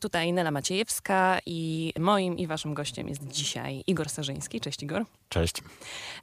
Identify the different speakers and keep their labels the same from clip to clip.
Speaker 1: Tutaj Nela Maciejewska i moim i waszym gościem jest dzisiaj Igor Sarzyński. Cześć Igor.
Speaker 2: Cześć.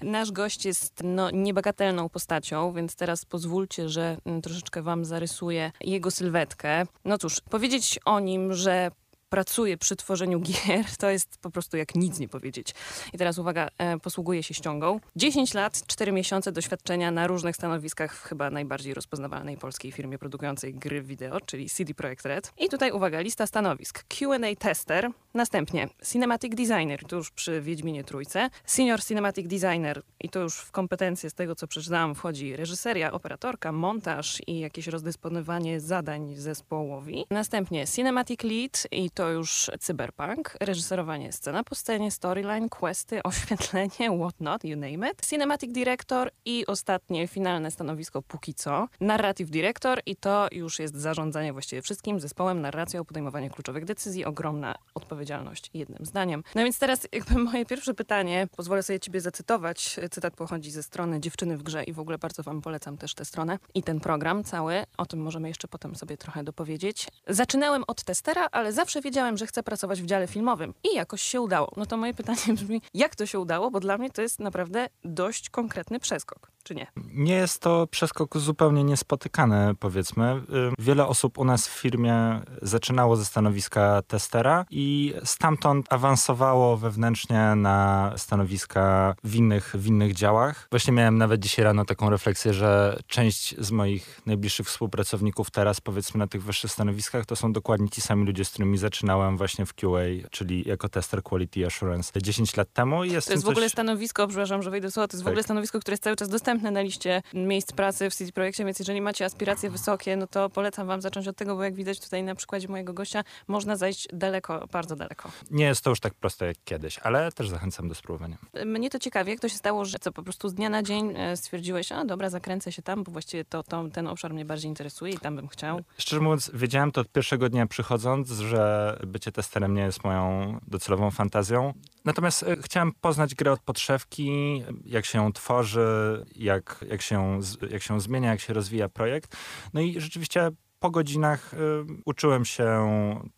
Speaker 1: Nasz gość jest no, niebagatelną postacią, więc teraz pozwólcie, że mm, troszeczkę wam zarysuję jego sylwetkę. No cóż, powiedzieć o nim, że pracuje przy tworzeniu gier, to jest po prostu jak nic nie powiedzieć. I teraz uwaga, e, posługuje się ściągą. 10 lat, 4 miesiące doświadczenia na różnych stanowiskach w chyba najbardziej rozpoznawalnej polskiej firmie produkującej gry wideo, czyli CD Projekt Red. I tutaj uwaga, lista stanowisk. Q&A tester, następnie Cinematic Designer, to już przy Wiedźminie Trójce, Senior Cinematic Designer i to już w kompetencje z tego, co przeczytałam, wchodzi reżyseria, operatorka, montaż i jakieś rozdysponowanie zadań zespołowi. Następnie Cinematic Lead i to już cyberpunk, reżyserowanie scena po scenie, storyline, questy, oświetlenie, whatnot, you name it. Cinematic Director i ostatnie, finalne stanowisko póki co, Narrative Director i to już jest zarządzanie właściwie wszystkim, zespołem, narracją, podejmowanie kluczowych decyzji, ogromna odpowiedzialność jednym zdaniem. No więc teraz jakby moje pierwsze pytanie, pozwolę sobie ciebie zacytować, cytat pochodzi ze strony Dziewczyny w grze i w ogóle bardzo wam polecam też tę stronę i ten program cały, o tym możemy jeszcze potem sobie trochę dopowiedzieć. Zaczynałem od testera, ale zawsze wiedziałem, że chcę pracować w dziale filmowym i jakoś się udało. No to moje pytanie brzmi, jak to się udało? Bo dla mnie to jest naprawdę dość konkretny przeskok czy nie?
Speaker 2: Nie jest to przeskok zupełnie niespotykany, powiedzmy. Y, wiele osób u nas w firmie zaczynało ze stanowiska testera i stamtąd awansowało wewnętrznie na stanowiska w innych, w innych działach. Właśnie miałem nawet dzisiaj rano taką refleksję, że część z moich najbliższych współpracowników teraz, powiedzmy, na tych wyższych stanowiskach, to są dokładnie ci sami ludzie, z którymi zaczynałem właśnie w QA, czyli jako tester Quality Assurance 10 lat temu.
Speaker 1: Jest to jest w ogóle coś... stanowisko, przepraszam, że wejdę słowo, to jest tak. w ogóle stanowisko, które jest cały czas dostępne na liście miejsc pracy w City Projekcie, więc jeżeli macie aspiracje wysokie, no to polecam wam zacząć od tego, bo jak widać tutaj na przykładzie mojego gościa, można zajść daleko, bardzo daleko.
Speaker 2: Nie jest to już tak proste jak kiedyś, ale też zachęcam do spróbowania.
Speaker 1: Mnie to ciekawi, jak to się stało, że co po prostu z dnia na dzień e, stwierdziłeś, a dobra, zakręcę się tam, bo właściwie to, to ten obszar mnie bardziej interesuje i tam bym chciał.
Speaker 2: Szczerze mówiąc, wiedziałem to od pierwszego dnia przychodząc, że bycie testerem nie jest moją docelową fantazją. Natomiast e, chciałem poznać grę od podszewki, jak się ją tworzy, jak, jak, się, jak się zmienia, jak się rozwija projekt. No i rzeczywiście po godzinach y, uczyłem się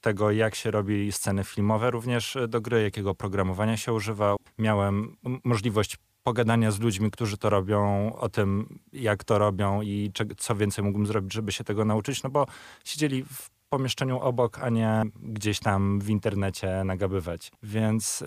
Speaker 2: tego, jak się robi sceny filmowe, również do gry, jakiego oprogramowania się używa. Miałem możliwość pogadania z ludźmi, którzy to robią, o tym, jak to robią i co więcej mógłbym zrobić, żeby się tego nauczyć, no bo siedzieli w pomieszczeniu obok, a nie gdzieś tam w internecie nagabywać. Więc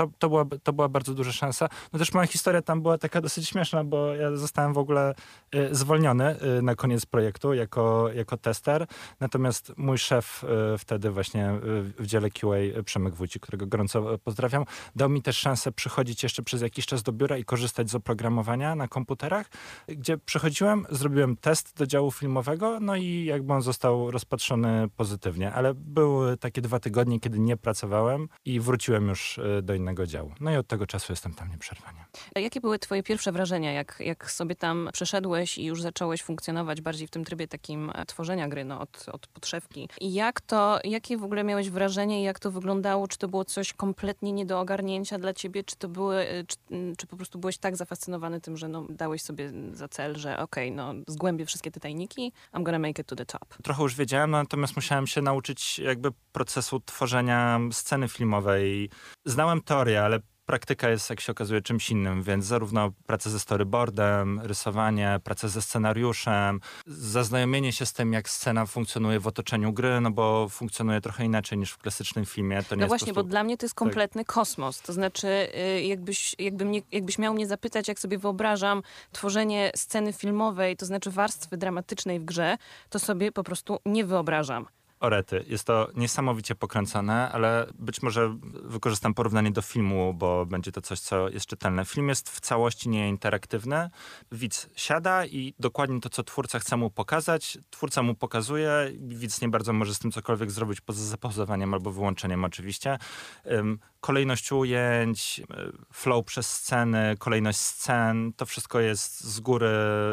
Speaker 2: to, to, była, to była bardzo duża szansa. No też moja historia tam była taka dosyć śmieszna, bo ja zostałem w ogóle y, zwolniony y, na koniec projektu jako, jako tester. Natomiast mój szef y, wtedy właśnie w dziale QA, Przemek Wójcik, którego gorąco pozdrawiam, dał mi też szansę przychodzić jeszcze przez jakiś czas do biura i korzystać z oprogramowania na komputerach, gdzie przychodziłem, zrobiłem test do działu filmowego, no i jakby on został rozpatrzony pozytywnie. Ale były takie dwa tygodnie, kiedy nie pracowałem i wróciłem już do innego innego działu. No i od tego czasu jestem tam nieprzerwanie.
Speaker 1: A jakie były twoje pierwsze wrażenia, jak, jak sobie tam przeszedłeś i już zacząłeś funkcjonować bardziej w tym trybie takim e, tworzenia gry no, od, od podszewki? I jak to, jakie w ogóle miałeś wrażenie i jak to wyglądało? Czy to było coś kompletnie nie do ogarnięcia dla ciebie? Czy to były, e, czy, czy po prostu byłeś tak zafascynowany tym, że no, dałeś sobie za cel, że okej, okay, no zgłębię wszystkie te tajniki, I'm gonna make it to the top.
Speaker 2: Trochę już wiedziałem, natomiast musiałem się nauczyć jakby procesu tworzenia sceny filmowej. Znałem to teoria, ale praktyka jest, jak się okazuje, czymś innym, więc zarówno praca ze storyboardem, rysowanie, praca ze scenariuszem, zaznajomienie się z tym, jak scena funkcjonuje w otoczeniu gry, no bo funkcjonuje trochę inaczej niż w klasycznym filmie.
Speaker 1: To nie no właśnie, prostu... bo dla mnie to jest tak. kompletny tak. kosmos. To znaczy, y, jakbyś, jakby mnie, jakbyś miał mnie zapytać, jak sobie wyobrażam tworzenie sceny filmowej, to znaczy warstwy dramatycznej w grze, to sobie po prostu nie wyobrażam.
Speaker 2: Orety. Jest to niesamowicie pokręcone, ale być może wykorzystam porównanie do filmu, bo będzie to coś, co jest czytelne. Film jest w całości nieinteraktywny. Widz siada i dokładnie to, co twórca chce mu pokazać, twórca mu pokazuje. Widz nie bardzo może z tym cokolwiek zrobić poza zapauzowaniem albo wyłączeniem oczywiście kolejność ujęć, e, flow przez sceny, kolejność scen, to wszystko jest z góry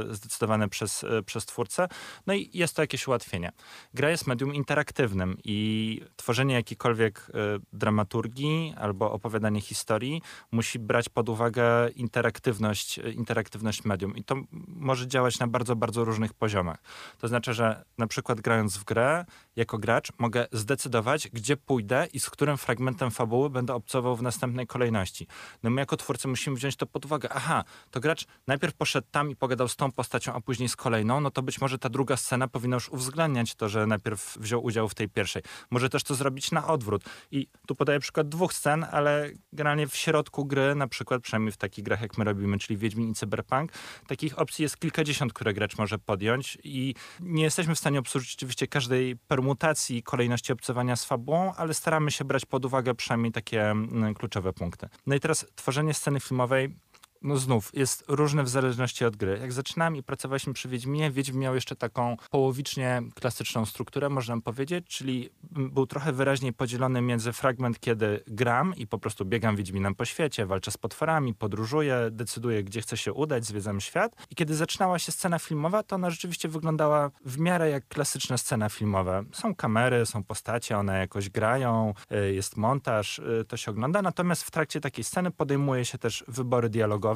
Speaker 2: zdecydowane przez, e, przez twórcę. No i jest to jakieś ułatwienie. Gra jest medium interaktywne interaktywnym i tworzenie jakiejkolwiek y, dramaturgii albo opowiadanie historii musi brać pod uwagę interaktywność, y, interaktywność medium. I to może działać na bardzo, bardzo różnych poziomach. To znaczy, że na przykład grając w grę, jako gracz mogę zdecydować, gdzie pójdę i z którym fragmentem fabuły będę obcował w następnej kolejności. No my jako twórcy musimy wziąć to pod uwagę. Aha, to gracz najpierw poszedł tam i pogadał z tą postacią, a później z kolejną, no to być może ta druga scena powinna już uwzględniać to, że najpierw wziął udział w tej pierwszej. Może też to zrobić na odwrót. I tu podaję przykład dwóch scen, ale generalnie w środku gry, na przykład przynajmniej w takich grach, jak my robimy, czyli Wiedźmin i Cyberpunk, takich opcji jest kilkadziesiąt, które gracz może podjąć i nie jesteśmy w stanie obsłużyć oczywiście każdej permutacji kolejności obcowania z fabułą, ale staramy się brać pod uwagę przynajmniej takie mm, kluczowe punkty. No i teraz tworzenie sceny filmowej no znów, jest różne w zależności od gry. Jak zaczynałem i pracowaliśmy przy Wiedźminie, Wiedźmin miał jeszcze taką połowicznie klasyczną strukturę, można powiedzieć, czyli był trochę wyraźniej podzielony między fragment, kiedy gram i po prostu biegam Wiedźminem po świecie, walczę z potworami, podróżuję, decyduję, gdzie chcę się udać, zwiedzam świat. I kiedy zaczynała się scena filmowa, to ona rzeczywiście wyglądała w miarę jak klasyczna scena filmowa. Są kamery, są postacie, one jakoś grają, y, jest montaż, y, to się ogląda. Natomiast w trakcie takiej sceny podejmuje się też wybory dialogowe,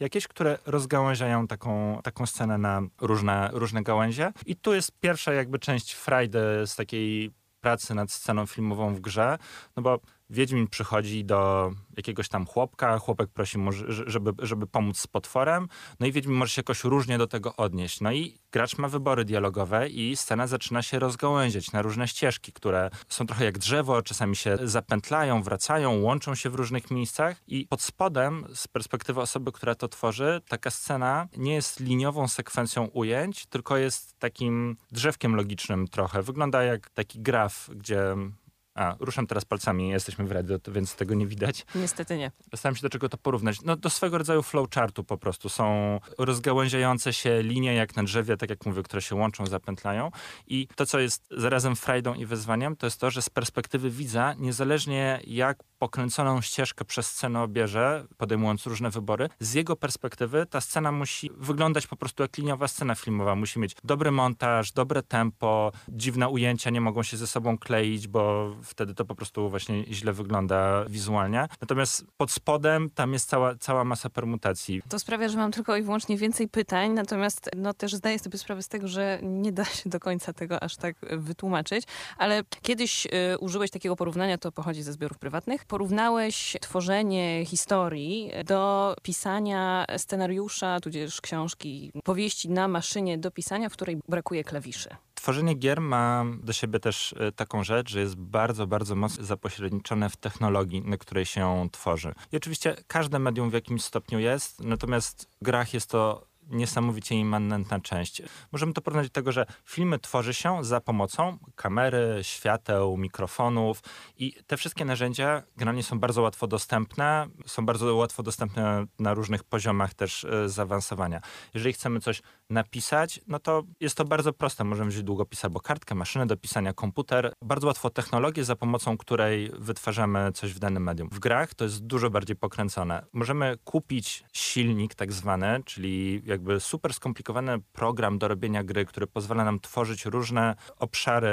Speaker 2: jakieś, które rozgałęziają taką, taką scenę na różne, różne gałęzie. I tu jest pierwsza jakby część frajdy z takiej pracy nad sceną filmową w grze, no bo Wiedźmin przychodzi do jakiegoś tam chłopka, chłopek prosi żeby, żeby pomóc z potworem, no i Wiedźmin może się jakoś różnie do tego odnieść. No i gracz ma wybory dialogowe i scena zaczyna się rozgałęziać na różne ścieżki, które są trochę jak drzewo, czasami się zapętlają, wracają, łączą się w różnych miejscach i pod spodem, z perspektywy osoby, która to tworzy, taka scena nie jest liniową sekwencją ujęć, tylko jest takim drzewkiem logicznym trochę. Wygląda jak taki graf, gdzie a, ruszam teraz palcami, jesteśmy w radio, więc tego nie widać.
Speaker 1: Niestety nie.
Speaker 2: Zastanawiam się, do czego to porównać. No do swego rodzaju flowchartu po prostu. Są rozgałęziające się linie, jak na drzewie, tak jak mówię, które się łączą, zapętlają. I to, co jest zarazem frajdą i wyzwaniem, to jest to, że z perspektywy widza, niezależnie jak pokręconą ścieżkę przez scenę obierze, podejmując różne wybory, z jego perspektywy ta scena musi wyglądać po prostu jak liniowa scena filmowa. Musi mieć dobry montaż, dobre tempo, dziwne ujęcia nie mogą się ze sobą kleić, bo wtedy to po prostu właśnie źle wygląda wizualnie. Natomiast pod spodem tam jest cała, cała masa permutacji.
Speaker 1: To sprawia, że mam tylko i wyłącznie więcej pytań, natomiast no, też zdaję sobie sprawę z tego, że nie da się do końca tego aż tak wytłumaczyć, ale kiedyś y, użyłeś takiego porównania, to pochodzi ze zbiorów prywatnych. Porównałeś tworzenie historii do pisania scenariusza, tudzież książki, powieści na maszynie do pisania, w której brakuje klawiszy.
Speaker 2: Tworzenie gier ma do siebie też e, taką rzecz, że jest bardzo, bardzo mocno zapośredniczone w technologii, na której się tworzy. I oczywiście każde medium w jakimś stopniu jest, natomiast w grach jest to niesamowicie immanentna część. Możemy to porównać do tego, że filmy tworzy się za pomocą kamery, świateł, mikrofonów i te wszystkie narzędzia generalnie są bardzo łatwo dostępne, są bardzo łatwo dostępne na różnych poziomach też e, zaawansowania. Jeżeli chcemy coś napisać, no to jest to bardzo proste. Możemy wziąć długopis albo kartkę, maszynę do pisania, komputer. Bardzo łatwo technologię, za pomocą której wytwarzamy coś w danym medium. W grach to jest dużo bardziej pokręcone. Możemy kupić silnik tak zwany, czyli jakby super skomplikowany program do robienia gry, który pozwala nam tworzyć różne obszary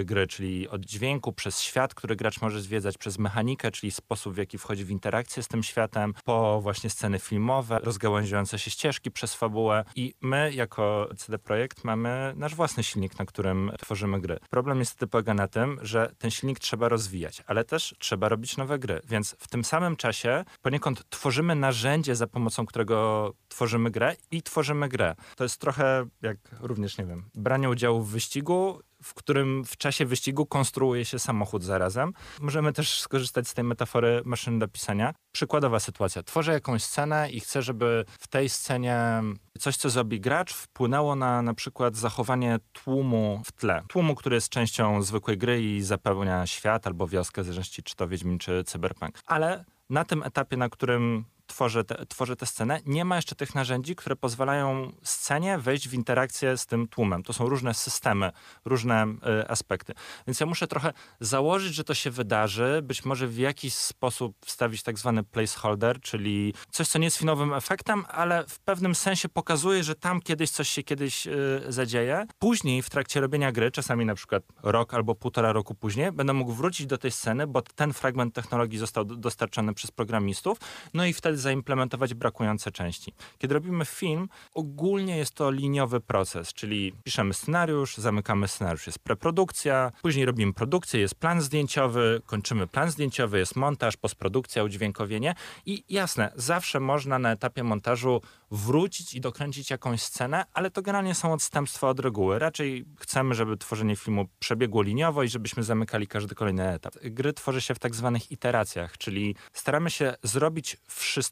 Speaker 2: y, gry, czyli od dźwięku przez świat, który gracz może zwiedzać, przez mechanikę, czyli sposób w jaki wchodzi w interakcję z tym światem, po właśnie sceny filmowe, rozgałęziające się ścieżki przez fabułę i my jako CD Projekt mamy nasz własny silnik, na którym tworzymy gry. Problem niestety polega na tym, że ten silnik trzeba rozwijać, ale też trzeba robić nowe gry, więc w tym samym czasie poniekąd tworzymy narzędzie, za pomocą którego tworzymy grę i tworzymy grę. To jest trochę jak również, nie wiem, branie udziału w wyścigu w którym w czasie wyścigu konstruuje się samochód zarazem. Możemy też skorzystać z tej metafory maszyny do pisania. Przykładowa sytuacja. Tworzę jakąś scenę i chcę, żeby w tej scenie coś, co zrobi gracz, wpłynęło na na przykład zachowanie tłumu w tle. Tłumu, który jest częścią zwykłej gry i zapełnia świat albo wioskę, w zależności czy to Wiedźmin, czy Cyberpunk. Ale na tym etapie, na którym tworzy, te, tę scenę, nie ma jeszcze tych narzędzi, które pozwalają scenie wejść w interakcję z tym tłumem. To są różne systemy, różne y, aspekty. Więc ja muszę trochę założyć, że to się wydarzy, być może w jakiś sposób wstawić tak zwany placeholder, czyli coś, co nie jest finowym efektem, ale w pewnym sensie pokazuje, że tam kiedyś coś się kiedyś y, zadzieje. Później w trakcie robienia gry, czasami na przykład rok albo półtora roku później, będę mógł wrócić do tej sceny, bo ten fragment technologii został dostarczony przez programistów, no i wtedy zaimplementować brakujące części. Kiedy robimy film, ogólnie jest to liniowy proces, czyli piszemy scenariusz, zamykamy scenariusz, jest preprodukcja, później robimy produkcję, jest plan zdjęciowy, kończymy plan zdjęciowy, jest montaż, postprodukcja, udźwiękowienie i jasne, zawsze można na etapie montażu wrócić i dokręcić jakąś scenę, ale to generalnie są odstępstwa od reguły. Raczej chcemy, żeby tworzenie filmu przebiegło liniowo i żebyśmy zamykali każdy kolejny etap. Gry tworzy się w tak zwanych iteracjach, czyli staramy się zrobić wszystko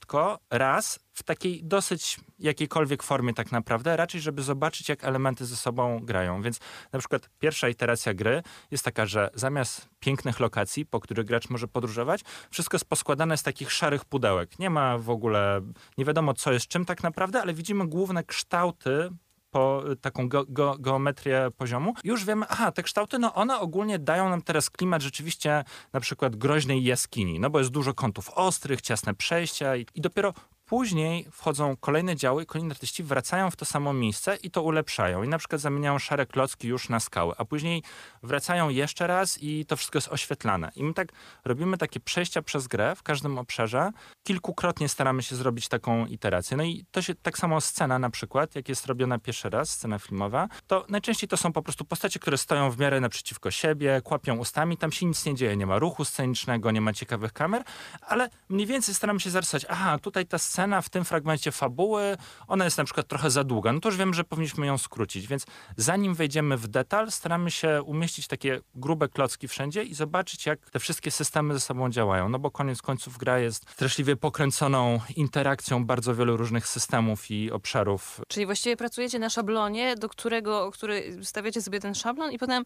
Speaker 2: raz w takiej dosyć jakiejkolwiek formie tak naprawdę, raczej żeby zobaczyć, jak elementy ze sobą grają. Więc na przykład pierwsza iteracja gry jest taka, że zamiast pięknych lokacji, po których gracz może podróżować, wszystko jest poskładane z takich szarych pudełek. Nie ma w ogóle, nie wiadomo co jest czym tak naprawdę, ale widzimy główne kształty po taką ge ge geometrię poziomu, już wiemy, aha, te kształty, no one ogólnie dają nam teraz klimat rzeczywiście na przykład groźnej jaskini, no bo jest dużo kątów ostrych, ciasne przejścia i, i dopiero Później wchodzą kolejne działy i kolejni artyści wracają w to samo miejsce i to ulepszają. I na przykład zamieniają szare klocki już na skały, a później wracają jeszcze raz i to wszystko jest oświetlane. I my tak robimy takie przejścia przez grę w każdym obszarze. Kilkukrotnie staramy się zrobić taką iterację. No i to się tak samo scena na przykład, jak jest robiona pierwszy raz, scena filmowa, to najczęściej to są po prostu postacie, które stoją w miarę naprzeciwko siebie, kłapią ustami, tam się nic nie dzieje, nie ma ruchu scenicznego, nie ma ciekawych kamer, ale mniej więcej staramy się zarysować, aha, tutaj ta scena scena w tym fragmencie fabuły, ona jest na przykład trochę za długa, no to już wiem, że powinniśmy ją skrócić, więc zanim wejdziemy w detal, staramy się umieścić takie grube klocki wszędzie i zobaczyć, jak te wszystkie systemy ze sobą działają, no bo koniec końców gra jest straszliwie pokręconą interakcją bardzo wielu różnych systemów i obszarów.
Speaker 1: Czyli właściwie pracujecie na szablonie, do którego, który stawiacie sobie ten szablon i potem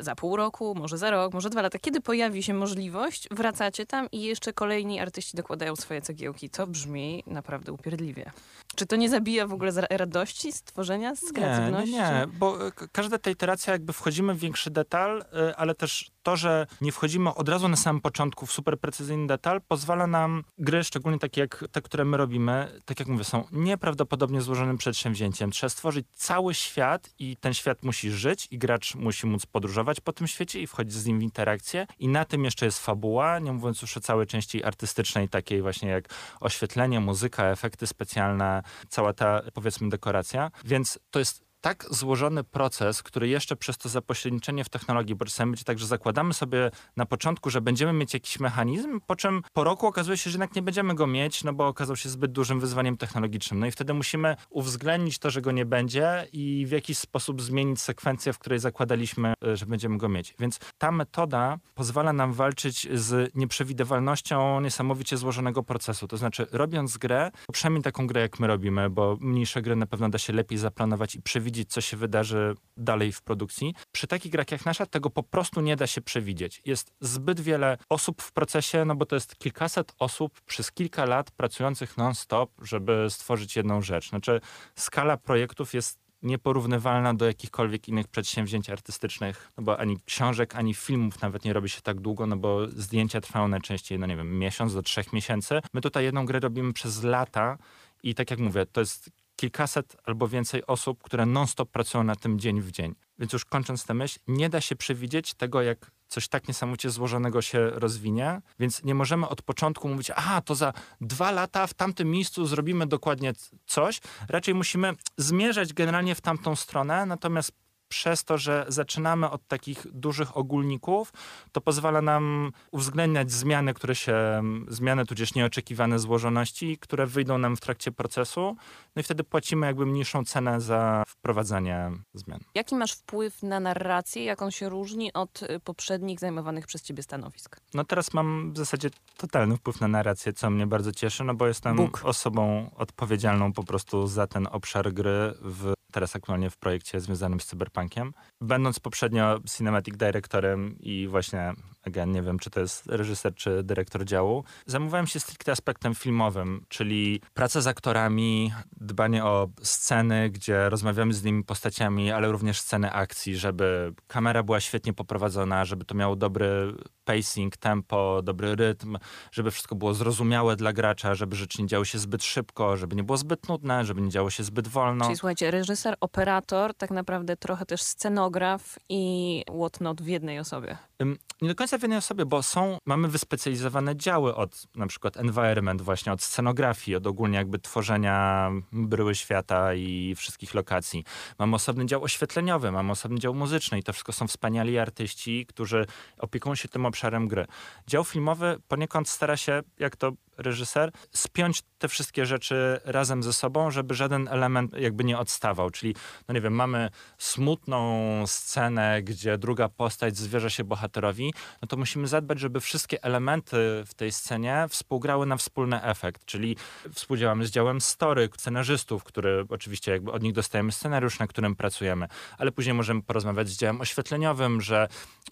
Speaker 1: za pół roku, może za rok, może dwa lata, kiedy pojawi się możliwość, wracacie tam i jeszcze kolejni artyści dokładają swoje cegiełki. To brzmi naprawdę upierdliwie. Czy to nie zabija w ogóle radości stworzenia, z kreatywności?
Speaker 2: Nie, nie, bo e, każda ta iteracja jakby wchodzimy w większy detal, e, ale też to, że nie wchodzimy od razu na samym początku w super precyzyjny detal, pozwala nam gry, szczególnie takie jak te, które my robimy, tak jak mówię, są nieprawdopodobnie złożonym przedsięwzięciem. Trzeba stworzyć cały świat i ten świat musi żyć i gracz musi móc podróżować po tym świecie i wchodzić z nim w interakcję. I na tym jeszcze jest fabuła, nie mówiąc już o całej części artystycznej, takiej właśnie jak oświetlenie, muzyka, efekty specjalne, cała ta powiedzmy dekoracja. Więc to jest tak złożony proces, który jeszcze przez to zapośredniczenie w technologii, bo czasami będzie tak, że zakładamy sobie na początku, że będziemy mieć jakiś mechanizm, po czym po roku okazuje się, że jednak nie będziemy go mieć, no bo okazał się zbyt dużym wyzwaniem technologicznym. No i wtedy musimy uwzględnić to, że go nie będzie i w jakiś sposób zmienić sekwencję, w której zakładaliśmy, e, że będziemy go mieć. Więc ta metoda pozwala nam walczyć z nieprzewidywalnością niesamowicie złożonego procesu. To znaczy, robiąc grę, przynajmniej taką grę, jak my robimy, bo mniejsze gry na pewno da się lepiej zaplanować i przewidzieć, przewidzieć, co się wydarzy dalej w produkcji. Przy takich grach jak nasza tego po prostu nie da się przewidzieć. Jest zbyt wiele osób w procesie, no bo to jest kilkaset osób przez kilka lat pracujących non-stop, żeby stworzyć jedną rzecz. Znaczy skala projektów jest nieporównywalna do jakichkolwiek innych przedsięwzięć artystycznych, no bo ani książek, ani filmów nawet nie robi się tak długo, no bo zdjęcia trwają najczęściej, no nie wiem, miesiąc do trzech miesięcy. My tutaj jedną grę robimy przez lata i tak jak mówię, to jest kilkaset albo więcej osób, które non-stop pracują na tym dzień w dzień. Więc już kończąc tę myśl, nie da się przewidzieć tego, jak coś tak niesamowicie złożonego się rozwinie, więc nie możemy od początku mówić, aha, to za dwa lata w tamtym miejscu zrobimy dokładnie coś. Raczej musimy zmierzać generalnie w tamtą stronę, natomiast przez to, że zaczynamy od takich dużych ogólników, to pozwala nam uwzględniać zmiany, które się, zmiany tudzież nieoczekiwane złożoności, które wyjdą nam w trakcie procesu, no i wtedy płacimy jakby mniejszą cenę za wprowadzanie zmian.
Speaker 1: Jaki masz wpływ na narrację, jak on się różni od y, poprzednich zajmowanych przez ciebie stanowisk?
Speaker 2: No teraz mam w zasadzie totalny wpływ na narrację, co mnie bardzo cieszy, no bo jestem Bóg. osobą odpowiedzialną po prostu za ten obszar gry w teraz aktualnie w projekcie związanym z cyberpunkiem. Będąc poprzednio cinematic directorem i właśnie again, nie wiem, czy to jest reżyser, czy dyrektor działu. Zajmowałem się stricte aspektem filmowym, czyli praca z aktorami, dbanie o sceny, gdzie rozmawiamy z nimi postaciami, ale również sceny akcji, żeby kamera była świetnie poprowadzona, żeby to miało dobry pacing, tempo, dobry rytm, żeby wszystko było zrozumiałe dla gracza, żeby rzeczy nie działy się zbyt szybko, żeby nie było zbyt nudne, żeby nie działo się zbyt wolno.
Speaker 1: Czyli słuchajcie, reżyser, operator, tak naprawdę trochę też scenograf i whatnot w jednej osobie.
Speaker 2: Nie do końca w jednej osobie, bo są, mamy wyspecjalizowane działy od na przykład environment właśnie, od scenografii, od ogólnie jakby tworzenia bryły świata i wszystkich lokacji. Mamy osobny dział oświetleniowy, mamy osobny dział muzyczny i to wszystko są wspaniali artyści, którzy opiekują się tym obszarem gry. Dział filmowy poniekąd stara się, jak to reżyser, spiąć te wszystkie rzeczy razem ze sobą, żeby żaden element jakby nie odstawał. Czyli, no nie wiem, mamy smutną scenę, gdzie druga postać zwierza się bohaterowi, no to musimy zadbać, żeby wszystkie elementy w tej scenie współgrały na wspólny efekt. Czyli współdziałamy z działem story, scenarzystów, który oczywiście jakby od nich dostajemy scenariusz, na którym pracujemy, ale później możemy porozmawiać z działem oświetleniowym, że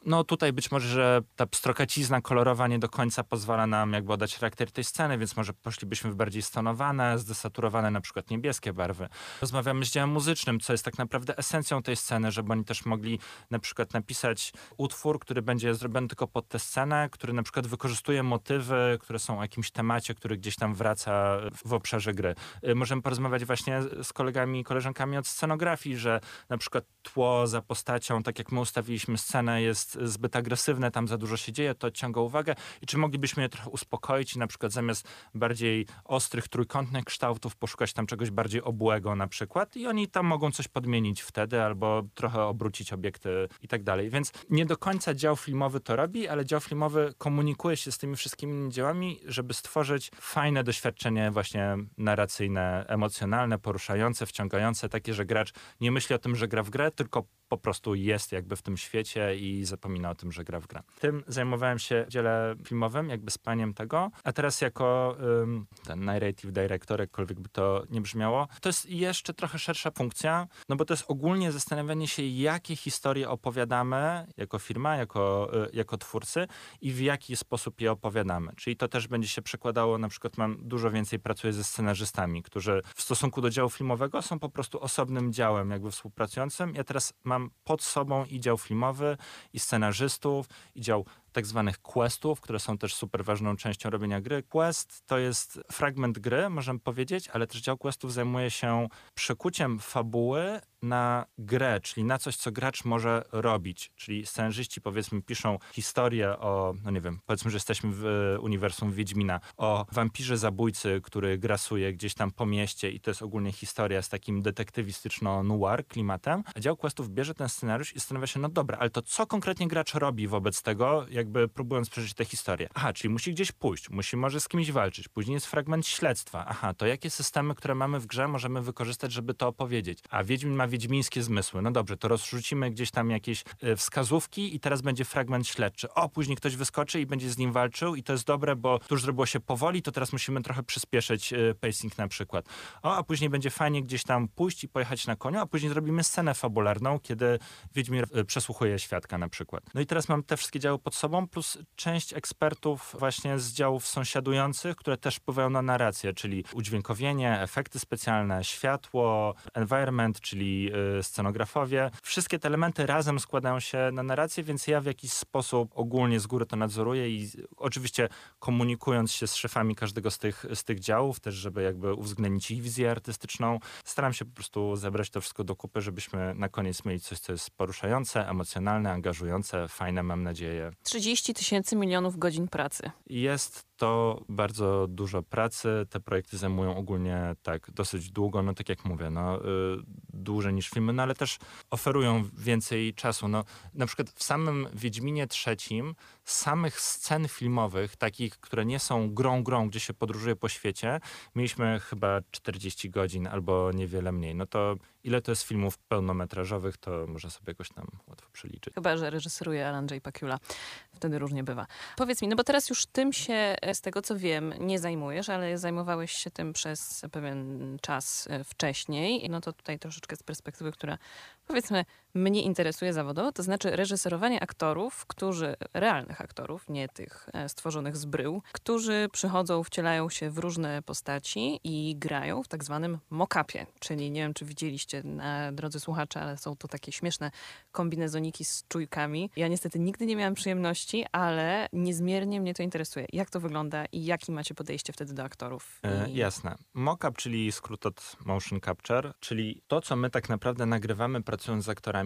Speaker 2: no tutaj być może, że ta pstrokacizna kolorowa nie do końca pozwala nam jakby oddać charakter tej sceny, więc może poszlibyśmy w bardziej stonowane, zdesaturowane na przykład niebieskie barwy. Rozmawiamy z działem muzycznym, co jest tak naprawdę esencją tej sceny, żeby oni też mogli na przykład napisać utwór, który będzie zrobiony tylko pod tę scenę, który na przykład wykorzystuje motywy, które są o jakimś temacie, który gdzieś tam wraca w obszarze gry. Y, możemy porozmawiać właśnie z kolegami i koleżankami od scenografii, że na przykład tło za postacią, tak jak my ustawiliśmy scenę, jest zbyt agresywne, tam za dużo się dzieje, to odciąga uwagę i czy moglibyśmy je trochę uspokoić i na przykład zamiast bardziej ostrych, trójkątnych kształtów poszukać tam czegoś bardziej obłego na przykład i oni tam mogą coś podmienić wtedy albo trochę obrócić obiekty i tak dalej. Więc nie do końca dział filmowy to robi, ale dział filmowy komunikuje się z tymi wszystkimi działami, żeby stworzyć fajne doświadczenie właśnie narracyjne, emocjonalne, poruszające, wciągające, takie, że gracz nie myśli o tym, że gra w grę, tylko po prostu jest jakby w tym świecie i zapomina o tym, że gra w grę. Tym zajmowałem się w dziele filmowym, jakby spaniem tego, a teraz jako um, ten narrative director, jakkolwiek by to nie brzmiało, to jest jeszcze trochę szersza funkcja, no bo to jest ogólnie zastanawianie się, jakie historie opowiadamy jako firma, jako, y, jako twórcy i w jaki sposób je opowiadamy. Czyli to też będzie się przekładało, na przykład mam dużo więcej pracuję ze scenarzystami, którzy w stosunku do działu filmowego są po prostu osobnym działem jakby współpracującym. Ja teraz mam pod sobą i dział filmowy, i scenarzystów, i dział tak zwanych questów, które są też super ważną częścią robienia gry. Quest to jest fragment gry, możemy powiedzieć, ale też dział questów zajmuje się przekuciem fabuły na grę, czyli na coś, co gracz może robić. Czyli scenarzyści powiedzmy piszą historię o, no nie wiem, powiedzmy, że jesteśmy w uniwersum Wiedźmina, o wampirze zabójcy, który grasuje gdzieś tam po mieście i to jest ogólnie historia z takim detektywistyczno-noir klimatem. A dział questów bierze ten scenariusz i zastanawia się, no dobra, ale to co konkretnie gracz robi wobec tego, jakby próbując przeżyć tę historię. Aha, czyli musi gdzieś pójść, musi może z kimś walczyć. Później jest fragment śledztwa. Aha, to jakie systemy, które mamy w grze, możemy wykorzystać, żeby to opowiedzieć? A Wiedźmin ma wiedźmińskie zmysły. No dobrze, to rozrzucimy gdzieś tam jakieś e, wskazówki i teraz będzie fragment śledczy. O, później ktoś wyskoczy i będzie z nim walczył i to jest dobre, bo tu już zrobiło się powoli, to teraz musimy trochę przyspieszyć e, pacing na przykład. O, a później będzie fajnie gdzieś tam pójść i pojechać na koniu, a później zrobimy scenę fabularną, kiedy Wiedźmin e, przesłuchuje świadka na przykład. No i teraz mam te wszystkie działy pod sobą sobą, plus część ekspertów właśnie z działów sąsiadujących, które też wpływają na narrację, czyli udźwiękowienie, efekty specjalne, światło, environment, czyli y, scenografowie. Wszystkie te elementy razem składają się na narrację, więc ja w jakiś sposób ogólnie z góry to nadzoruję i oczywiście komunikując się z szefami każdego z tych, z tych działów, też żeby jakby uwzględnić ich wizję artystyczną, staram się po prostu zebrać to wszystko do kupy, żebyśmy na koniec mieli coś, co jest poruszające, emocjonalne, angażujące, fajne, mam nadzieję.
Speaker 1: 30 tysięcy milionów godzin pracy.
Speaker 2: Jest to bardzo dużo pracy. Te projekty zajmują ogólnie tak dosyć długo, no tak jak mówię, no, y, dłużej niż filmy, no ale też oferują więcej czasu. No, na przykład w samym Wiedźminie trzecim samych scen filmowych, takich, które nie są grą grą, gdzie się podróżuje po świecie, mieliśmy chyba 40 godzin albo niewiele mniej. No to ile to jest filmów pełnometrażowych, to można sobie jakoś tam łatwo przeliczyć.
Speaker 1: Chyba, że reżyseruje Alan J. Pakula. Wtedy różnie bywa. Powiedz mi, no bo teraz już tym się, e, z tego co wiem, nie zajmujesz, ale zajmowałeś się tym przez pewien czas e, wcześniej. No to tutaj troszeczkę z perspektywy, która powiedzmy mnie interesuje zawodowo, to znaczy reżyserowanie aktorów, którzy, realnych aktorów, nie tych e, stworzonych z brył, którzy przychodzą, wcielają się w różne postaci i grają w tak zwanym mock-upie, czyli nie wiem, czy widzieliście, na, drodzy słuchacze, ale są to takie śmieszne kombinezoniki z czujkami. Ja niestety nigdy nie miałam przyjemności, ale niezmiernie mnie to interesuje. Jak to wygląda i jakie macie podejście wtedy do aktorów?
Speaker 2: E,
Speaker 1: I...
Speaker 2: jasne. Mock-up, czyli skrót od motion capture, czyli to, co my tak naprawdę nagrywamy pracując z aktorami,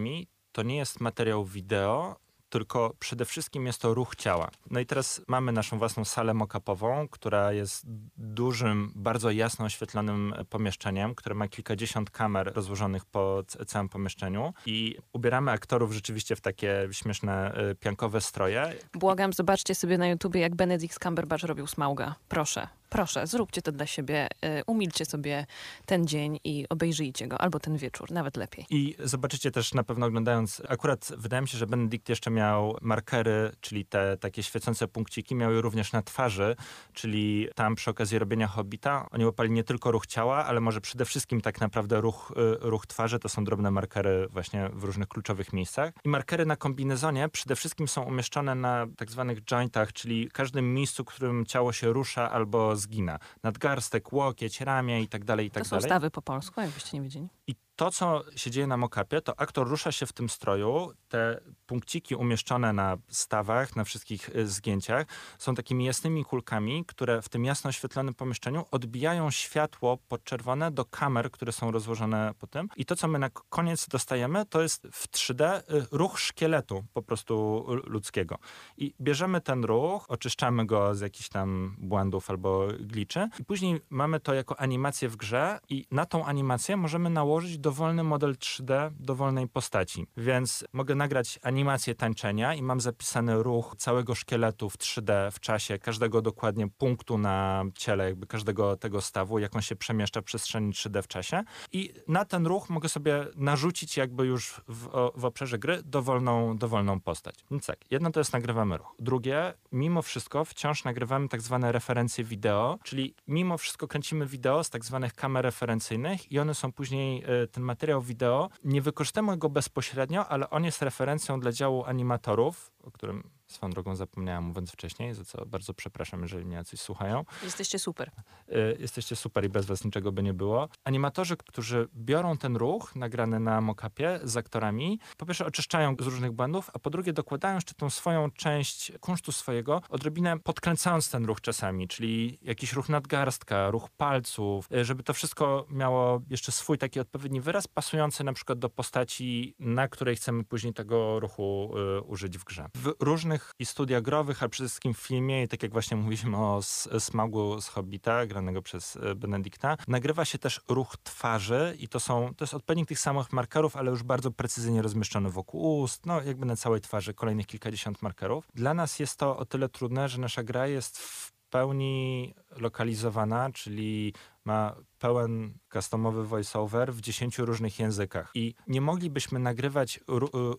Speaker 2: to nie jest materiał wideo, tylko przede wszystkim jest to ruch ciała. No i teraz mamy naszą własną salę mock-upową, która jest dużym, bardzo jasno oświetlonym pomieszczeniem, które ma kilkadziesiąt kamer rozłożonych po całym pomieszczeniu i ubieramy aktorów rzeczywiście w takie śmieszne, y, piankowe stroje.
Speaker 1: Błagam, zobaczcie sobie na YouTubie, jak Benedict Cumberbatch robił Smauga. Proszę. Proszę, zróbcie to dla siebie, y, umilcie sobie ten dzień i obejrzyjcie go, albo ten wieczór, nawet lepiej.
Speaker 2: I zobaczycie też na pewno oglądając, akurat wydaje mi się, że Benedikt jeszcze miał markery, czyli te takie świecące punkciki, miał je również na twarzy, czyli tam przy okazji robienia Hobbita oni łapali nie tylko ruch ciała, ale może przede wszystkim tak naprawdę ruch, y, ruch twarzy, to są drobne markery właśnie w różnych kluczowych miejscach. I markery na kombinezonie przede wszystkim są umieszczone na tak zwanych jointach, czyli każdym miejscu, w którym ciało się rusza albo zgina. Nadgarstek, łokieć, ramię i tak dalej, i tak
Speaker 1: to są
Speaker 2: dalej.
Speaker 1: stawy po polsku, jakbyście nie wiedzieli.
Speaker 2: I to, co się dzieje na mokapie, to aktor rusza się w tym stroju. Te punkciki umieszczone na stawach, na wszystkich y, zgięciach są takimi jasnymi kulkami, które w tym jasno oświetlonym pomieszczeniu odbijają światło podczerwone do kamer, które są rozłożone po tym. I to, co my na koniec dostajemy, to jest w 3D y, ruch szkieletu po prostu ludzkiego. I bierzemy ten ruch, oczyszczamy go z jakichś tam błędów albo gliczy i później mamy to jako animację w grze i na tą animację możemy nałożyć dowolny model 3D dowolnej postaci. Więc mogę nagrać animację tańczenia i mam zapisany ruch całego szkieletu w 3D w czasie, każdego dokładnie punktu na ciele, jakby każdego tego stawu, jak on się przemieszcza w przestrzeni 3D w czasie. I na ten ruch mogę sobie narzucić jakby już w, w obszarze gry dowolną, dowolną postać. Więc tak, jedno to jest nagrywamy ruch. Drugie, mimo wszystko wciąż nagrywamy tak zwane referencje wideo, czyli mimo wszystko kręcimy wideo z tak zwanych kamer referencyjnych i one są później e, ten materiał wideo, nie wykorzystamy go bezpośrednio, ale on jest referencją dla działu animatorów, o którym swoją drogą zapomniałam mówiąc wcześniej, za co bardzo przepraszam, jeżeli mnie coś słuchają.
Speaker 1: Jesteście super.
Speaker 2: Y, jesteście super i bez was niczego by nie było. Animatorzy, którzy biorą ten ruch nagrany na mockupie z aktorami, po pierwsze oczyszczają z różnych błędów, a po drugie dokładają jeszcze tą swoją część kunsztu swojego, odrobinę podkręcając ten ruch czasami, czyli jakiś ruch nadgarstka, ruch palców, y, żeby to wszystko miało jeszcze swój taki odpowiedni wyraz, pasujący na przykład do postaci, na której chcemy później tego ruchu y, użyć w grze. W różnych i studiach growych, ale przede wszystkim w filmie, i tak jak właśnie mówiliśmy o Smagu z Hobbita, granego przez e, Benedykta, nagrywa się też ruch twarzy i to są, to jest odpowiednik tych samych markerów, ale już bardzo precyzyjnie rozmieszczony wokół ust, no jakby na całej twarzy kolejnych kilkadziesiąt markerów. Dla nas jest to o tyle trudne, że nasza gra jest w pełni lokalizowana, czyli ma pełen customowy voiceover w 10 różnych językach. I nie moglibyśmy nagrywać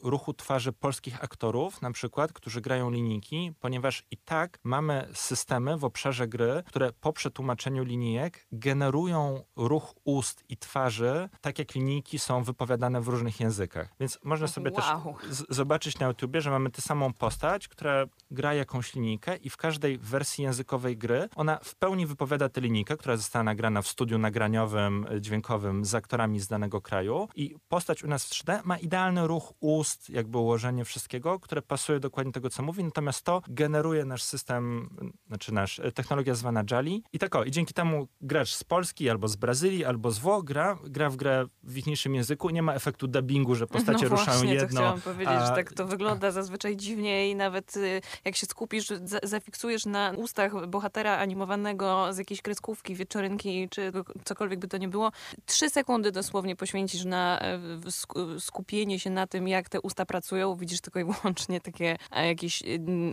Speaker 2: ruchu twarzy polskich aktorów, na przykład, którzy grają linijki, ponieważ i tak mamy systemy w obszarze gry, które po przetłumaczeniu linijek generują ruch ust i twarzy, tak jak linijki są wypowiadane w różnych językach. Więc można sobie
Speaker 1: wow.
Speaker 2: też zobaczyć na YouTubie, że mamy tę samą postać, która gra jakąś linijkę i w każdej wersji językowej gry ona w pełni wypowiada tę linijkę, która została nagrana w studiu nagraniowym, e, dźwiękowym z aktorami z danego kraju. I postać u nas w 3D ma idealny ruch ust, jakby ułożenie wszystkiego, które pasuje dokładnie tego, co mówi, natomiast to generuje nasz system, znaczy nasz, e, technologia zwana Jali. I tak o, i dzięki temu gracz z Polski albo z Brazylii, albo z Włoch gra, gra w grę w inniejszym języku, nie ma efektu dubbingu, że postacie
Speaker 1: no
Speaker 2: ruszają
Speaker 1: właśnie,
Speaker 2: jedno.
Speaker 1: To chciałam powiedzieć, a... że tak to wygląda zazwyczaj dziwnie i nawet y, jak się skupisz, zafiksujesz na ustach bohatera animowanego z jakiejś kreskówki, wieczorynki czy cokolwiek by to nie było, trzy sekundy dosłownie poświęcisz na e, skupienie się na tym, jak te usta pracują, widzisz tylko i wyłącznie takie e, jakieś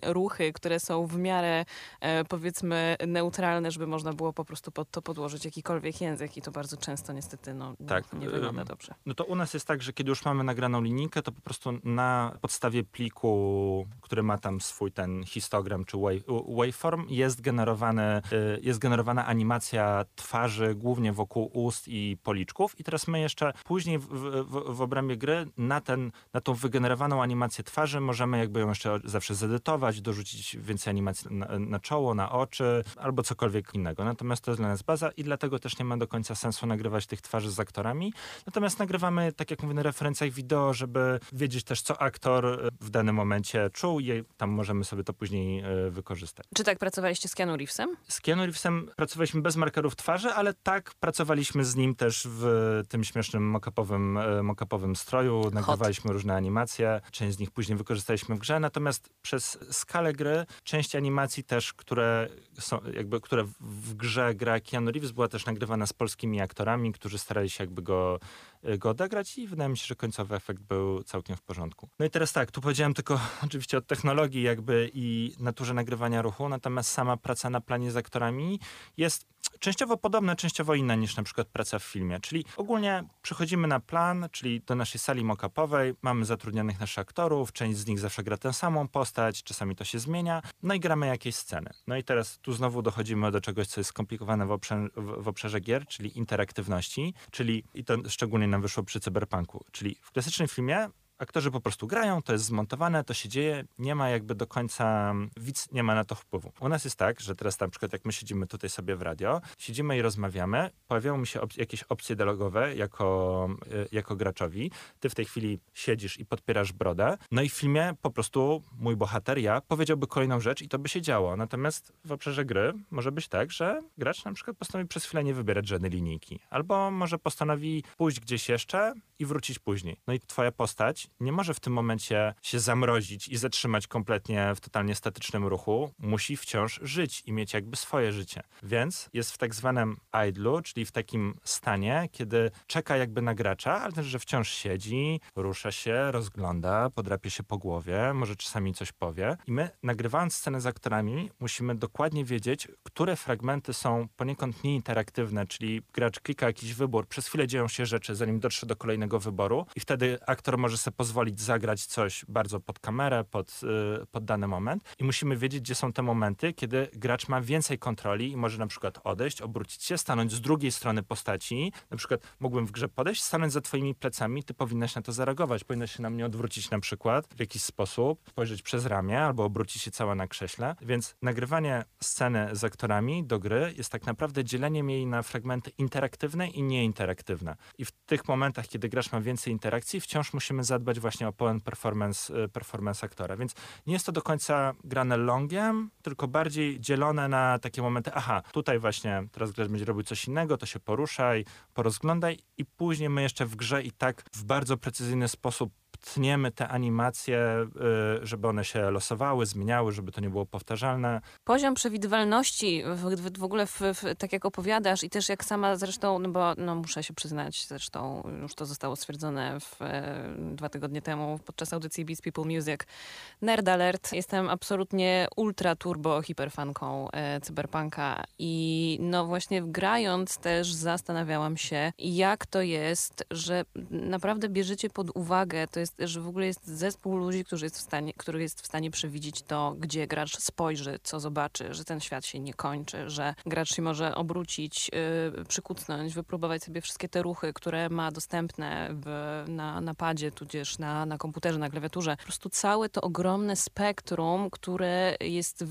Speaker 1: ruchy, które są w miarę e, powiedzmy neutralne, żeby można było po prostu pod to podłożyć jakikolwiek język i to bardzo często niestety no, tak. nie wygląda dobrze.
Speaker 2: No to u nas jest tak, że kiedy już mamy nagraną linijkę, to po prostu na podstawie pliku, który ma tam swój ten histogram czy waveform, jest generowany, jest generowana animacja twarzy twarzy, głównie wokół ust i policzków. I teraz my jeszcze później w, w, w obrębie gry na, ten, na tą wygenerowaną animację twarzy możemy jakby ją jeszcze zawsze zedytować, dorzucić więcej animacji na, na czoło, na oczy albo cokolwiek innego. Natomiast to jest dla nas baza i dlatego też nie ma do końca sensu nagrywać tych twarzy z aktorami. Natomiast nagrywamy, tak jak mówię, na referencjach wideo, żeby wiedzieć też, co aktor w danym momencie czuł i tam możemy sobie to później e, wykorzystać.
Speaker 1: Czy tak pracowaliście z Keanu Reevesem?
Speaker 2: Z Keanu Reevesem pracowaliśmy bez markerów twarzy, ale tak pracowaliśmy z nim też w tym śmiesznym mockupowym, e, mockupowym stroju. Nagrywaliśmy różne animacje. Część z nich później wykorzystaliśmy w grze, natomiast przez skalę gry część animacji też, które są, jakby, które w grze gra Keanu Reeves była też nagrywana z polskimi aktorami, którzy starali się jakby go Y, go odegrać i wydaje mi się, że końcowy efekt był całkiem w porządku. No i teraz tak, tu powiedziałem tylko oczywiście o technologii jakby i naturze nagrywania ruchu, natomiast sama praca na planie z aktorami jest częściowo podobna, częściowo inna niż na przykład praca w filmie. Czyli ogólnie przychodzimy na plan, czyli do naszej sali mock-upowej, mamy zatrudnionych naszych aktorów, część z nich zawsze gra tę samą postać, czasami to się zmienia, no i gramy jakieś sceny. No i teraz tu znowu dochodzimy do czegoś, co jest skomplikowane w, obszarze, w obszarze gier, czyli interaktywności, czyli i to szczególnie nam wyszło przy cyberpunku, czyli w klasycznym filmie aktorzy po prostu grają, to jest zmontowane, to się dzieje, nie ma jakby do końca, widz nie ma na to wpływu. U nas jest tak, że teraz na przykład jak my siedzimy tutaj sobie w radio, siedzimy i rozmawiamy, pojawiają mi się op jakieś opcje dialogowe jako, y, jako graczowi, ty w tej chwili siedzisz i podpierasz brodę, no i w filmie po prostu mój bohater, ja, powiedziałby kolejną rzecz i to by się działo. Natomiast w obszarze gry może być tak, że gracz na przykład postanowi przez chwilę nie wybierać żadnej linijki, albo może postanowi pójść gdzieś jeszcze i wrócić później. No i twoja postać nie może w tym momencie się zamrozić i zatrzymać kompletnie w totalnie statycznym ruchu. Musi wciąż żyć i mieć jakby swoje życie. Więc jest w tak zwanym idlu, czyli w takim stanie, kiedy czeka jakby na gracza, ale też, że wciąż siedzi, rusza się, rozgląda, podrapie się po głowie, może czasami coś powie. I my, nagrywając scenę z aktorami, musimy dokładnie wiedzieć, które fragmenty są poniekąd nieinteraktywne, czyli gracz klika jakiś wybór, przez chwilę dzieją się rzeczy, zanim dotrze do kolejnego wyboru i wtedy aktor może sobie pozwolić zagrać coś bardzo pod kamerę, pod, yy, pod dany moment i musimy wiedzieć, gdzie są te momenty, kiedy gracz ma więcej kontroli i może na przykład odejść, obrócić się, stanąć z drugiej strony postaci. Na przykład mógłbym w grze podejść, stanąć za twoimi plecami, ty powinnaś na to zareagować, powinnaś się na mnie odwrócić na przykład w jakiś sposób, spojrzeć przez ramię albo obrócić się cała na krześle. Więc nagrywanie sceny z aktorami do gry jest tak naprawdę dzieleniem jej na fragmenty interaktywne i nieinteraktywne. I w tych momentach, kiedy gracz ma więcej interakcji, wciąż musimy zadbać właśnie o pełen performance, y, performance aktora. Więc nie jest to do końca grane longiem, tylko bardziej dzielone na takie momenty, aha, tutaj właśnie teraz gracz będzie robił coś innego, to się poruszaj, porozglądaj i później my jeszcze w grze i tak w bardzo precyzyjny sposób tniemy te animacje, y, żeby one się losowały, zmieniały, żeby to nie było powtarzalne.
Speaker 1: Poziom przewidywalności w, w ogóle, w, w, tak jak opowiadasz i też jak sama zresztą, no bo no, muszę się przyznać, zresztą już to zostało stwierdzone e, dwa tygodnie temu podczas audycji Beats People Music. Nerd Alert. Jestem absolutnie ultra turbo hiperfanką e, cyberpunka i no właśnie grając też zastanawiałam się, jak to jest, że naprawdę bierzecie pod uwagę, to jest że w ogóle jest zespół ludzi, którzy jest w stanie, który jest w stanie przewidzieć to, gdzie gracz spojrzy, co zobaczy, że ten świat się nie kończy, że gracz się może obrócić, yy, przykucnąć, wypróbować sobie wszystkie te ruchy, które ma dostępne w, na napadzie, tudzież na, na komputerze, na klawiaturze. Po prostu całe to ogromne spektrum, które jest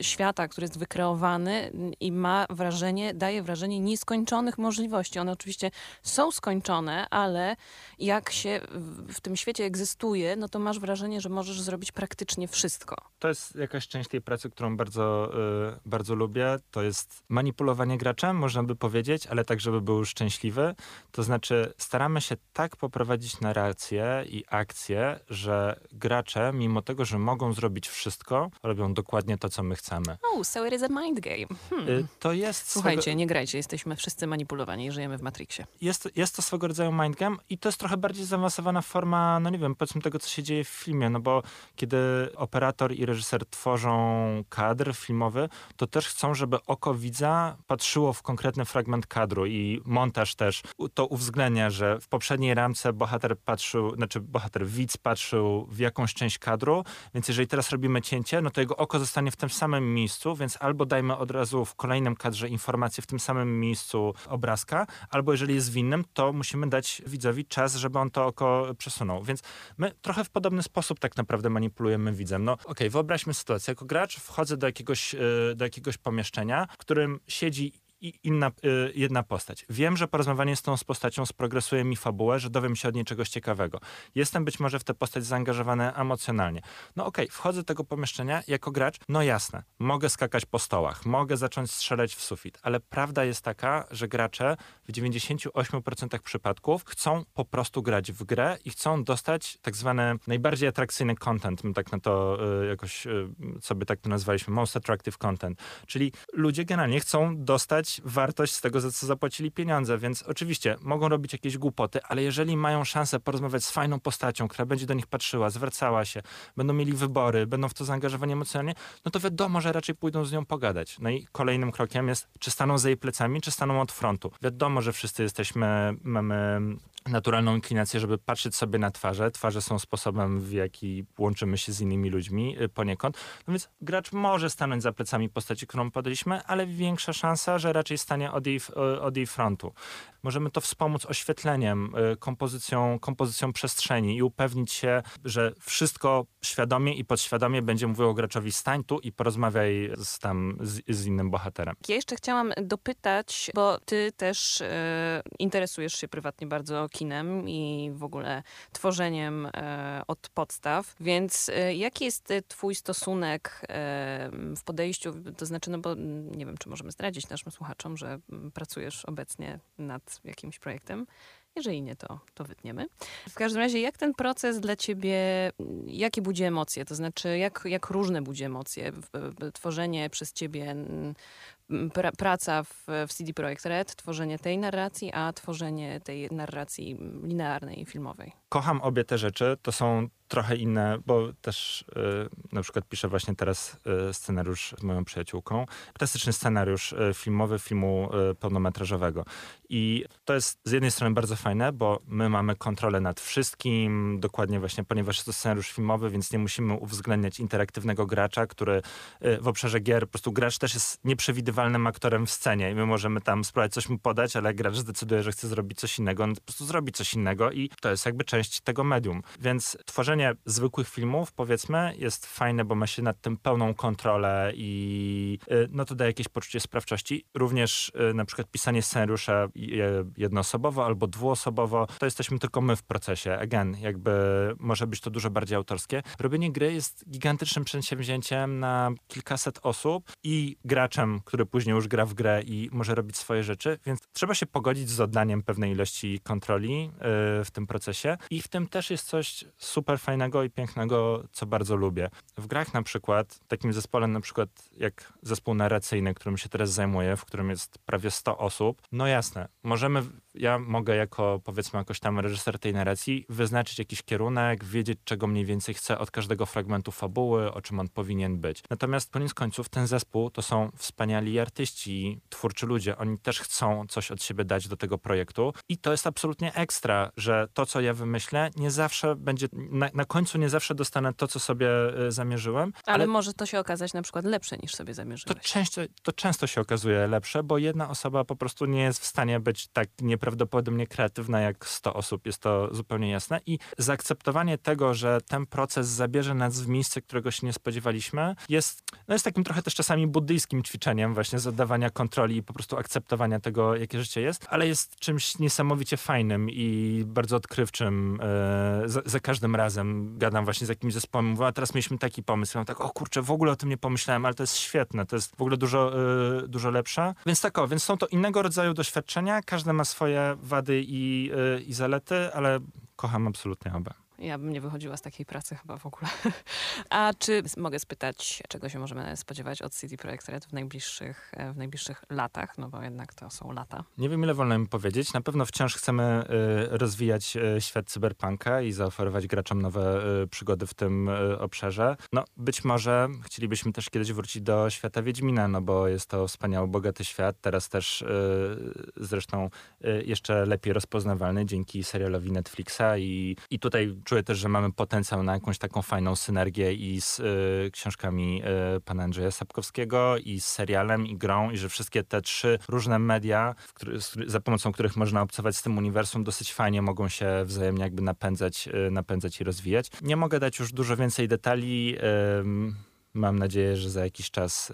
Speaker 1: świata, który jest wykreowany i ma wrażenie, daje wrażenie nieskończonych możliwości. One oczywiście są skończone, ale jak się w tym świecie egzystuje, no to masz wrażenie, że możesz zrobić praktycznie wszystko.
Speaker 2: To jest jakaś część tej pracy, którą bardzo, yy, bardzo lubię. To jest manipulowanie graczem, można by powiedzieć, ale tak, żeby był szczęśliwy. To znaczy, staramy się tak poprowadzić narrację i akcję, że gracze, mimo tego, że mogą zrobić wszystko, robią dokładnie to, co my chcemy.
Speaker 1: Oh, so it is a mind game. Hmm.
Speaker 2: Yy, to jest...
Speaker 1: Słuchajcie, swego... nie grajcie, jesteśmy wszyscy manipulowani, żyjemy w Matrixie.
Speaker 2: Jest, jest to swego rodzaju mind game i to jest trochę bardziej zaawansowana forma no nie wiem, powiedzmy tego, co się dzieje w filmie, no bo kiedy operator i reżyser tworzą kadr filmowy, to też chcą, żeby oko widza patrzyło w konkretny fragment kadru i montaż też to uwzględnia, że w poprzedniej ramce bohater patrzył, znaczy bohater, widz patrzył w jakąś część kadru, więc jeżeli teraz robimy cięcie, no to jego oko zostanie w tym samym miejscu, więc albo dajmy od razu w kolejnym kadrze informację w tym samym miejscu obrazka, albo jeżeli jest w innym, to musimy dać widzowi czas, żeby on to oko przesunął. Więc my trochę w podobny sposób tak naprawdę manipulujemy widzem. No okej, okay, wyobraźmy sytuację. Jako gracz wchodzę do jakiegoś, e, do jakiegoś pomieszczenia, w którym siedzi inna, y, jedna postać. Wiem, że porozmawianie z tą z postacią sprogresuje mi fabułę, że dowiem się od niej czegoś ciekawego. Jestem być może w tę postać zaangażowany emocjonalnie. No okej, okay, wchodzę do tego pomieszczenia jako gracz, no jasne, mogę skakać po stołach, mogę zacząć strzelać w sufit, ale prawda jest taka, że gracze w 98% przypadków chcą po prostu grać w grę i chcą dostać tak zwany najbardziej atrakcyjny content, my tak na to y, jakoś y, sobie tak to nazwaliśmy, most attractive content, czyli ludzie generalnie chcą dostać wartość z tego, za co zapłacili pieniądze, więc oczywiście mogą robić jakieś głupoty, ale jeżeli mają szansę porozmawiać z fajną postacią, która będzie do nich patrzyła, zwracała się, będą mieli wybory, będą w to zaangażowani emocjonalnie, no to wiadomo, że raczej pójdą z nią pogadać. No i kolejnym krokiem jest, czy staną za jej plecami, czy staną od frontu. Wiadomo, że wszyscy jesteśmy, mamy naturalną inklinację, żeby patrzeć sobie na twarze. Twarze są sposobem, w jaki łączymy się z innymi ludźmi y, poniekąd. No więc gracz może stanąć za plecami postaci, którą podaliśmy, ale większa szansa, że raczej stanie od jej, od jej frontu. Możemy to wspomóc oświetleniem, y, kompozycją, kompozycją przestrzeni i upewnić się, że wszystko świadomie i podświadomie będzie mówiło graczowi stań tu i porozmawiaj z, tam, z, z innym bohaterem.
Speaker 1: Ja jeszcze chciałam dopytać, bo ty też y, interesujesz się prywatnie bardzo kinem i w ogóle tworzeniem e, od podstaw. Więc e, jaki jest e, twój stosunek w podejściu, to znaczy, no bo mm, nie wiem, czy możemy zdradzić naszym słuchaczom, że mm, pracujesz obecnie nad jakimś projektem. Jeżeli nie, to, to wytniemy. W każdym razie, jak ten proces dla ciebie, mm, jakie budzi emocje? To znaczy, jak, jak różne budzi emocje? Tworzenie przez ciebie pra, praca w, w CD Projekt Red, tworzenie tej narracji, a tworzenie tej narracji linearnej, filmowej.
Speaker 2: Kocham obie te rzeczy. To są trochę inne, bo też y, na przykład piszę właśnie teraz y, scenariusz z moją przyjaciółką. Klasyczny scenariusz y, filmowy, filmu pełnometrażowego. I to jest z jednej strony bardzo fajne, bo my mamy kontrolę nad wszystkim, dokładnie właśnie, ponieważ jest to scenariusz filmowy, więc nie musimy uwzględniać interaktywnego gracza, który w obszarze gier, po prostu gracz też jest nieprzewidywalnym aktorem w scenie i my możemy tam spróbować coś mu podać, ale gracz zdecyduje, że chce zrobić coś innego, on po prostu zrobi coś innego i to jest jakby część tego medium. Więc tworzenie zwykłych filmów, powiedzmy, jest fajne, bo ma się nad tym pełną kontrolę i y, no to daje jakieś poczucie sprawczości. Również y, na przykład pisanie scenariusza jednoosobowo albo dwuosobowo, to jesteśmy tylko my w procesie. Again, jakby może być to dużo bardziej autorskie. Robienie gry jest gigantycznym przedsięwzięciem na kilkaset osób i graczem, który później już gra w grę i może robić swoje rzeczy, więc trzeba się pogodzić z oddaniem pewnej ilości kontroli y, w tym procesie i w tym też jest coś super fajnego i pięknego, co bardzo lubię. W grach na przykład, takim zespołem na przykład jak zespół narracyjny, którym się teraz zajmuję, w którym jest prawie 100 osób, no jasne, możemy ja mogę jako, powiedzmy, jakoś tam reżyser tej narracji wyznaczyć jakiś kierunek, wiedzieć, czego mniej więcej chcę od każdego fragmentu fabuły, o czym on powinien być. Natomiast koniec końców ten zespół to są wspaniali artyści, twórczy ludzie. Oni też chcą coś od siebie dać do tego projektu i to jest absolutnie ekstra, że to, co ja wymyślę, nie zawsze będzie, na, na końcu nie zawsze dostanę to, co sobie y, zamierzyłem.
Speaker 1: Ale, ale, może to się okazać na przykład lepsze niż sobie zamierzyłeś.
Speaker 2: To często, to często się okazuje lepsze, bo jedna osoba po prostu nie jest w stanie być tak nie prawdopodobnie kreatywna jak 100 osób, jest to zupełnie jasne. I zaakceptowanie tego, że ten proces zabierze nas w miejsce, którego się nie spodziewaliśmy, jest, no jest takim trochę też czasami buddyjskim ćwiczeniem właśnie zadawania kontroli i po prostu akceptowania tego, jakie życie jest, ale jest czymś niesamowicie fajnym i bardzo odkrywczym. E, za, za, każdym razem gadam właśnie z jakimś zespołem, mówię, a teraz mieliśmy taki pomysł. Ja tak, o kurczę, w ogóle o tym nie pomyślałem, ale to jest świetne, to jest w ogóle dużo, e, dużo lepsze. Więc tak o, więc są to innego rodzaju doświadczenia, każdy ma swoje wady i, y, i zalety, ale kocham absolutnie oba.
Speaker 1: Ja bym nie wychodziła z takiej pracy chyba w ogóle. A czy mogę spytać, czego się możemy spodziewać od CD Projekt Red w najbliższych, e, w najbliższych latach? No bo jednak to są lata.
Speaker 2: Nie wiem, ile wolno mi powiedzieć. Na pewno wciąż chcemy y, rozwijać y, świat cyberpunka i zaoferować graczom nowe przygody w tym obszarze. No, być może chcielibyśmy też kiedyś wrócić do świata Wiedźmina, no bo jest to wspaniały, bogaty świat. Teraz też zresztą jeszcze lepiej rozpoznawalny dzięki serialowi Netflixa i, i tutaj czuję też, że mamy potencjał na jakąś taką fajną synergię i z y, książkami y, pana Andrzeja Sapkowskiego i z serialem i grą i że wszystkie te trzy różne media, który, za pomocą których można obcować z tym uniwersum, dosyć fajnie mogą się wzajemnie jakby napędzać, y, napędzać i rozwijać. Nie mogę dać już dużo więcej detali. ym, Mam nadzieję, że za jakiś czas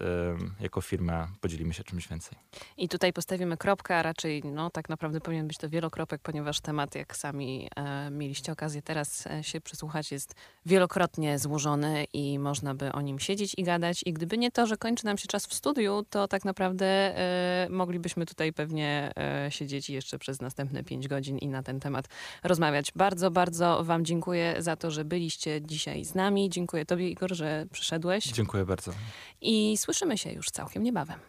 Speaker 2: jako firma podzielimy się czymś więcej.
Speaker 1: I tutaj postawimy kropkę, a raczej no, tak naprawdę powinien być to wielokropek, ponieważ temat, jak sami e, mieliście okazję teraz e, się przysłuchać, jest wielokrotnie złożony i można by o nim siedzieć i gadać. I gdyby nie to, że kończy nam się czas w studiu, to tak naprawdę e, moglibyśmy tutaj pewnie siedzieć jeszcze przez następne pięć godzin i na ten temat rozmawiać. Bardzo, bardzo Wam dziękuję za to, że byliście dzisiaj z nami. Dziękuję Tobie, Igor, że przyszedłeś
Speaker 2: Dziękuję bardzo.
Speaker 1: i słyszymy się już całkiem niebawem.